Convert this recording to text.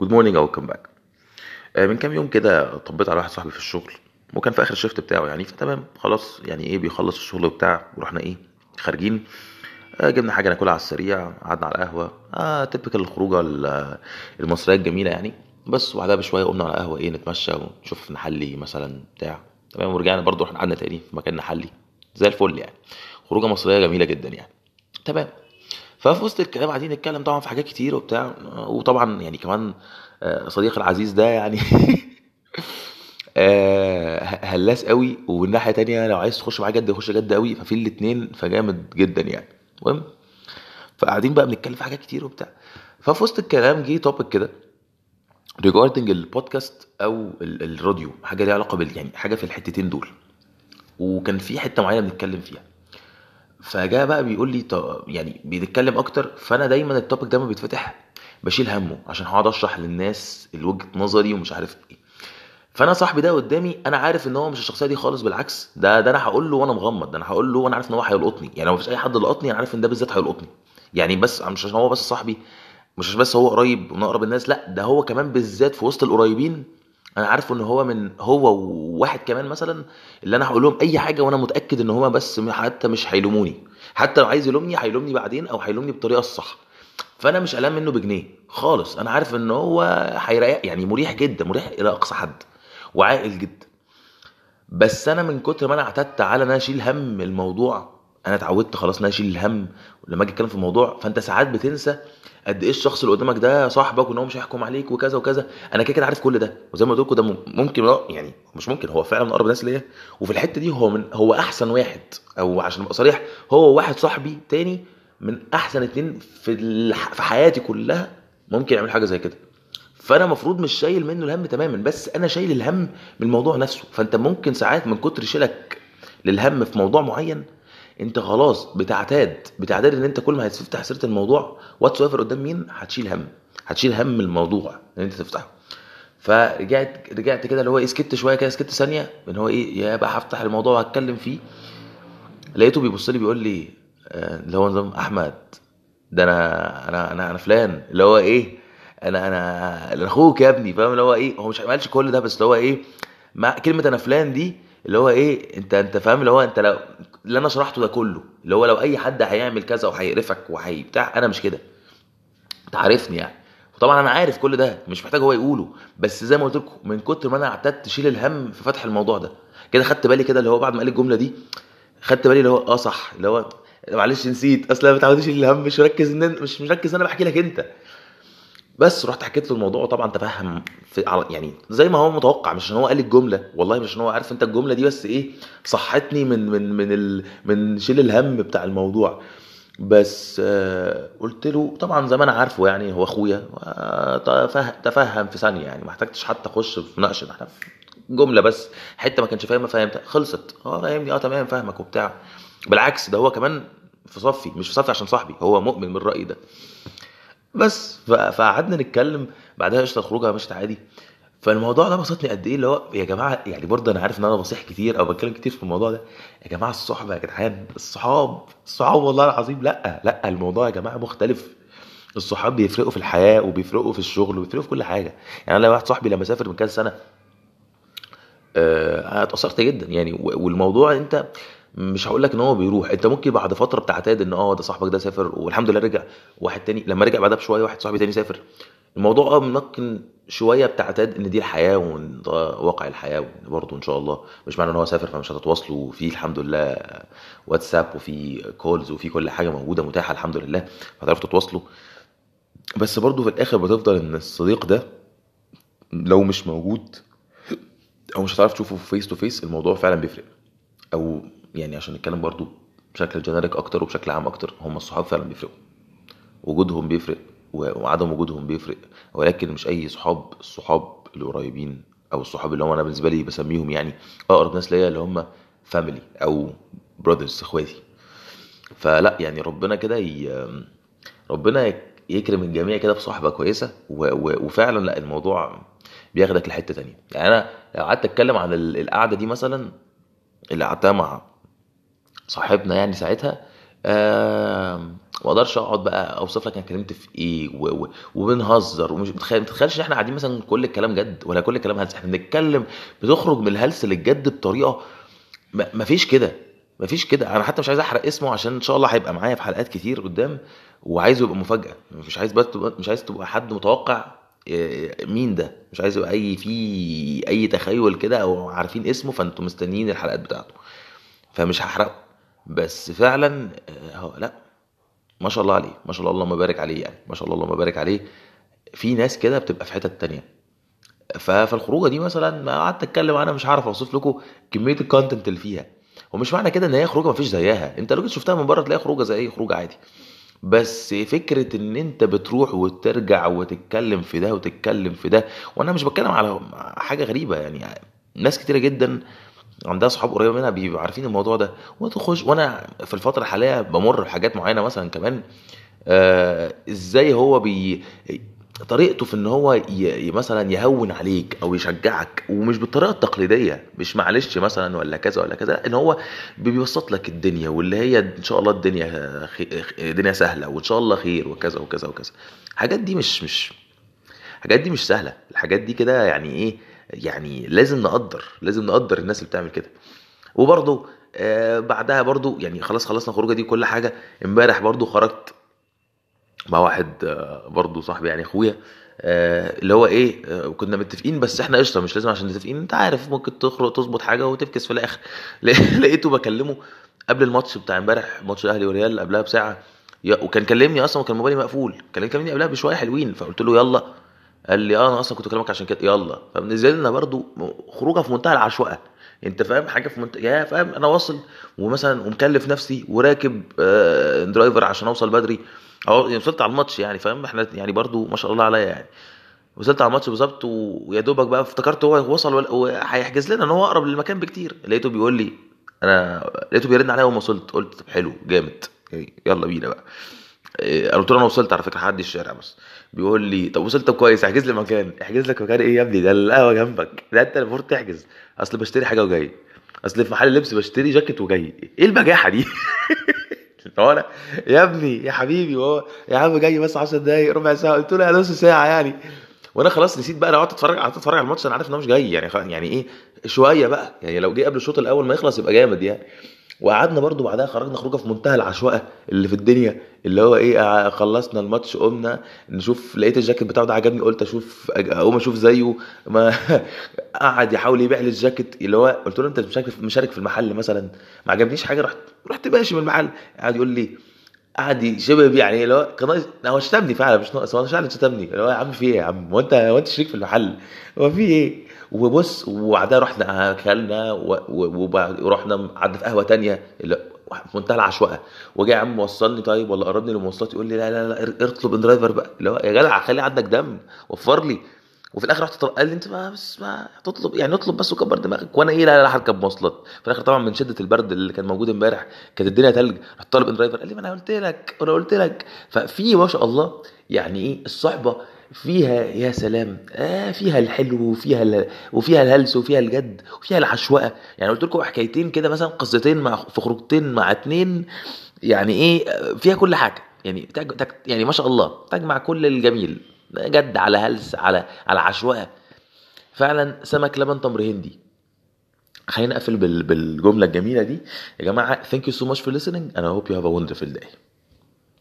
good morning أو welcome back من كام يوم كده طبيت على واحد صاحبي في الشغل وكان في آخر ال shift بتاعه يعني فتمام خلاص يعني إيه بيخلص الشغل بتاعه ورحنا إيه خارجين. آه، جبنا حاجة ناكلها على السريع قعدنا على القهوة. آه typical الخروجة ال- المصريه الجميله يعني. بس وبعدها بشوية قمنا على قهوه إيه نتمشى ونشوف نحلي مثلا بتاع. تمام ورجعنا برضو رحنا قعدنا تاني في مكان نحلي. زي الفل يعني. خروجة مصرية جميلة جدا يعني. تمام. ففي وسط الكلام قاعدين نتكلم طبعا في حاجات كتير وبتاع وطبعا يعني كمان آه، صديقي العزيز ده يعني آه، هلاس قوي والناحيه تانية لو عايز تخش معاه جد يخش جد قوي ففي الاتنين فجامد جدا يعني. المهم فقاعدين بقى بنتكلم في حاجات كتير وبتاع. ففي وسط الكلام جه topic كده regarding ال podcast أو ال- الراديو حاجة ليها علاقة بال يعني حاجة في الحتتين دول. وكان في حتة معينة بنتكلم فيها. فجاء بقى بيقول لي يعني بيتكلم أكتر فأنا دايما التوبيك ده ما بيتفتح بشيل همه عشان هقعد أشرح للناس وجهه نظري ومش عارف إيه. فأنا صاحبي ده قدامي أنا عارف إن هو مش الشخصية دي خالص بالعكس ده ده أنا هقول له وأنا مغمض ده أنا هقول له وأنا عارف إن هو هيلقطني يعني لو مفيش أي حد لقطني أنا عارف إن ده بالذات هيلقطني. يعني بس مش عشان هو بس صاحبي مش بس هو قريب من اقرب الناس لأ ده هو كمان بالذات في وسط القريبين أنا عارف ان هو من هو وواحد كمان مثلا اللي أنا هقول لهم اي حاجة وأنا متأكد ان هما بس حتى مش هيلوموني. حتى لو عايز يلومني هيلومني بعدين أو هيلومني بالطريقة الصح. فأنا مش قلقان منه بجنيه. خالص. أنا عارف إن هو هيريح يعني مريح جدا مريح إلى أقصى حد. وعاقل جدا. بس أنا من كتر ما أنا اعتدت على إن أنا أشيل هم الموضوع أنا اتعودت خلاص ان أنا اشيل الهم لما أجي اتكلم في الموضوع فانت ساعات بتنسى قد إيه الشخص اللي قدامك ده صاحبك وان هو مش هيحكم عليك وكذا وكذا. أنا كده كده عارف كل ده وزي ما قلت لكم ده مم- ممكن يعني مش ممكن هو فعلا من أقرب الناس ليا. وفي الحتة دي هو من هو أحسن واحد أو عشان أبقى صريح هو واحد صاحبي تاني من أحسن اتنين في. في حياتي كلها ممكن يعمل حاجة زي كده. فأنا المفروض مش شايل منه الهم تماما بس أنا شايل الهم من الموضوع نفسه. فأنت ممكن ساعات من كتر شيلك للهم في موضوع معين انت خلاص بتعتاد بتعتاد ان انت كل ما هتفتح سيرة الموضوع whatsoever قدام مين هتشيل هم هتشيل هم الموضوع ان انت تفتحه. فرجعت رجعت كده اللي هو إيه سكت شوية كده سكت ثانية ان هو إيه يا بقى هفتح الموضوع وهتكلم فيه. لقيته بيبص لي بيقول لي آه، اللي هو نظام أحمد ده أنا أنا أنا أنا فلان. اللي هو إيه أنا أنا أنا أخوك يا ابني. فاهم؟ اللي هو إيه هو مش ما قالش كل ده بس اللي هو إيه مع كلمة أنا فلان دي اللي هو إيه أنت أنت فاهم؟ اللي هو أنت لو اللي أنا شرحته ده كله اللي هو لو أي حد هيعمل كذا وهيقرفك وهي بتاع أنا مش كده. أنت عارفني يعني. وطبعا أنا عارف كل ده مش محتاج هو يقوله بس زي ما قلت لكم من كتر ما أنا اعتدت اشيل الهم في فتح الموضوع ده. كده خدت بالي كده اللي هو بعد ما قال الجملة دي خدت بالي اللي هو آه صح اللي هو معلش نسيت أصل أنا ما بتعودش الهم مش مركز إن مش مركز إن أنا بحكي لك أنت. بس رحت حكيت له الموضوع وطبعا تفهم في يعني زي ما هو متوقع مش عشان هو قال الجملة. والله مش عشان هو عارف أنت الجملة دي بس إيه صحتني من من من ال من شيل الهم بتاع الموضوع. بس آه قلت له طبعا زي ما أنا عارفه يعني هو أخويا. تفه- تفهم في ثانية يعني ما احتجتش حتى أخش في مناقشة. إحنا جملة بس حتة ما كانش فاهمها فهمتها خلصت. آه فاهمني آه تمام فاهمك وبتاع. بالعكس ده هو كمان في صفي مش في صفي عشان صاحبي هو مؤمن من الراي ده. بس. فقعدنا نتكلم بعدها قشطة الخروجة مشت عادي. فالموضوع ده بسطني قد إيه اللي هو يا جماعة يعني برضه أنا عارف إن أنا بصيح كتير أو بتكلم كتير في الموضوع ده. يا جماعة الصحبة يا جدعان الصحاب الصحاب والله العظيم لأ لأ الموضوع يا جماعة مختلف. الصحاب بيفرقوا في الحياة وبيفرقوا في الشغل وبيفرقوا في كل حاجة. يعني أنا واحد صاحبي لما سافر من كذا سنة آه، اتأثرت جدا. يعني والموضوع أنت مش هقول لك إن هو بيروح. أنت ممكن بعد فترة بتعتاد إن آه ده صاحبك ده سافر والحمد لله رجع واحد تاني لما رجع بعدها بشوية واحد صاحبي تاني سافر. الموضوع آه ممكن شوية بتعتاد إن دي الحياة وإن ده واقع الحياة برضه إن شاء الله. مش معنى إن هو سافر فمش هتتواصلوا. وفي الحمد لله واتساب وفي كولز وفي كل حاجة موجودة متاحة الحمد لله هتعرفوا تتواصلوا. بس برضه في الآخر بتفضل إن الصديق ده لو مش موجود أو مش هتعرف تشوفه face to face الموضوع فعلا بيفرق. أو يعني عشان نتكلم برضو بشكل generic أكتر وبشكل عام أكتر هم الصحاب فعلا بيفرقوا. وجودهم بيفرق وعدم وجودهم بيفرق ولكن مش أي صحاب الصحاب القريبين أو الصحاب اللي هم أنا بالنسبة لي بسميهم يعني أقرب ناس ليا اللي هم family أو brothers إخواتي. فلا يعني ربنا كده ي... ربنا يك- يكرم الجميع كده بصحبة كويسة و... و... وفعلا لا الموضوع بياخدك لحتة تانية. يعني أنا لو قعدت أتكلم عن ال- القعدة دي مثلا اللي قعدتها مع صاحبنا يعني ساعتها آم، ما أقدرش اقعد بقى اوصف لك أنا اتكلمت في إيه. وبنهزر ومش متخيل متخيلش إن إحنا قاعدين مثلا كل الكلام جد ولا كل الكلام هلس إحنا بنتكلم بتخرج من الهلس للجد بطريقة ما فيش كده ما فيش كده. أنا حتى مش عايز أحرق اسمه عشان إن شاء الله هيبقى معايا في حلقات كتير قدام وعايزه يبقى مفاجأة. مش عايز بس مش عايز تبقى حد متوقع إيه، مين ده؟ مش عايز يبقى أي في أي تخيل كده أو عارفين اسمه فأنتوا مستنيين الحلقات بتاعته. فمش هحرقه. بس فعلا آه، لا. ما شاء الله عليه ما شاء الله اللهم بارك عليه يعني. ما شاء الله اللهم بارك عليه. في ناس كده بتبقى في حتت تانية. فالخروجه دي مثلا ما قعدت أتكلم عنها مش عارف أوصف لكم كمية الكونتنت اللي فيها. ومش معنى كده إن هي خروجة ما فيش زيها. أنت لو شفتها من بره تلاقي خروجة زي أي خروجة عادي. بس فكرة إن أنت بتروح وترجع وتتكلم في ده وتتكلم في ده وأنا مش بتكلم على حاجة غريبة يعني. ناس كتيرة جدا عندها صحاب قريبة منها بيبقوا عارفين الموضوع ده. وتخش وأنا في الفترة الحالية بمر بحاجات معينة مثلا كمان آه إزاي هو بي طريقته في إن هو ي... مثلا يهون عليك أو يشجعك ومش بالطريقة التقليدية مش معلش مثلا ولا كذا ولا كذا إن هو بيبسط لك الدنيا واللي هي إن شاء الله الدنيا خي... الدنيا سهلة وإن شاء الله خير وكذا وكذا وكذا. الحاجات دي مش مش الحاجات دي مش سهلة. الحاجات دي كده يعني إيه يعني لازم نقدر لازم نقدر الناس اللي بتعمل كده. وبرضه آه بعدها برضه يعني خلاص خلصنا الخروجه دي كل حاجة امبارح برضه خرجت مع واحد آه، برضه صاحبي يعني اخويا آه، اللي هو إيه آه، كنا متفقين بس إحنا قشطة مش لازم عشان متفقين انت عارف ممكن تخرج تظبط حاجة وتفكس في الآخر. لقيته بكلمه قبل الماتش بتاع امبارح ماتش الأهلي والريال قبلها بساعة وكان كلمني أصلا وكان موبايلي مقفول كان كلمني قبلها بشوية حلوين فقلت له يلا. قال لي آه أنا أصلا كنت بكلمك عشان كده. يلا. فنزلنا برضو خروجه في منتهى العشوائية. أنت فاهم حاجة في منتهى يا فاهم أنا واصل ومثلا ومكلف نفسي وراكب آه driver عشان أوصل بدري. أو يعني وصلت على الماتش يعني فاهم؟ إحنا يعني برضو ما شاء الله عليا يعني. وصلت على الماتش بالظبط ويا دوبك بقى افتكرت هو وصل وهيحجز لنا إن هو أقرب للمكان بكتير. لقيته بيقول لي أنا لقيته بيرن عليا وما وصلت. قلت طب حلو جامد. يلا بينا بقى. قلت له أنا وصلت على فكرة هعدي الشارع بس. بيقول لي طب وصلت كويس احجز لي مكان. احجز لك مكان إيه يا ابني؟ ده القهوة جنبك. ده أنت المفروض تحجز. أصل بشتري حاجة وجاي. أصل في محل لبس بشتري جاكيت وجاي. إيه البجاحة دي؟ هو أنا؟ يا ابني يا حبيبي وهو يا عم جاي بس 10 دقايق ربع ساعة. قلت له نص ساعة يعني. وأنا خلاص نسيت بقى لو قعدت أتفرج قعدت أتفرج على الماتش أنا عارف إن هو مش جاي. يعني يعني إيه؟ شوية بقى. يعني لو جه قبل الشوط الأول ما يخلص يبقى جامد يعني. وقعدنا برضو بعدها خرجنا خروجة في منتهى العشوائيه اللي في الدنيا اللي هو إيه خلصنا الماتش قمنا نشوف لقيت الجاكيت بتاعه ده عجبني قلت أشوف أقوم أشوف زيه ما قعد يحاول يبيع لي الجاكيت اللي هو قلت له أنت مشارك مشارك في المحل مثلا ما عجبنيش حاجة رحت رحت ماشي من المحل قعد يقول لي قعد شبه يعني اللي هو كان هو شتمني فعلا مش ناقص هو فعلا شتمني اللي هو يا عم في إيه يا عم هو أنت هو أنت شريك في المحل هو في إيه؟ وبص وبعدها رحنا أكلنا ورحنا قعدنا في قهوة تانية في منتهى العشوائية. وجاي يا عم وصلني طيب ولا قربني للمواصلات؟ يقول لي لا لا لا اطلب driver بقى. اللي هو يا جدع خلي عندك دم وفر لي. وفي الآخر رحت قال لي أنت ما بس ما تطلب يعني اطلب بس وكبر دماغك. وأنا إيه لا لا هركب مواصلات. في الآخر طبعا من شدة البرد اللي كان موجود امبارح كانت الدنيا تلج. رحت طالب driver قال لي ما أنا قلت لك وأنا قلت لك. ففي ما شاء الله يعني إيه الصحبة فيها يا سلام آه فيها الحلو وفيها ال... وفيها الهلس وفيها الجد وفيها العشوائيه يعني قلت لكم حكايتين كده مثلا قصتين مع في خروجتين مع اتنين يعني إيه فيها كل حاجة. يعني تج... تج... يعني ما شاء الله تجمع كل الجميل. جد على هلس على على عشوائيه فعلا سمك لبن تمر هندي. خلينا نقفل بال... بالجملة الجميلة دي. يا جماعة thank you so much for listening. I hope you have a wonderful day.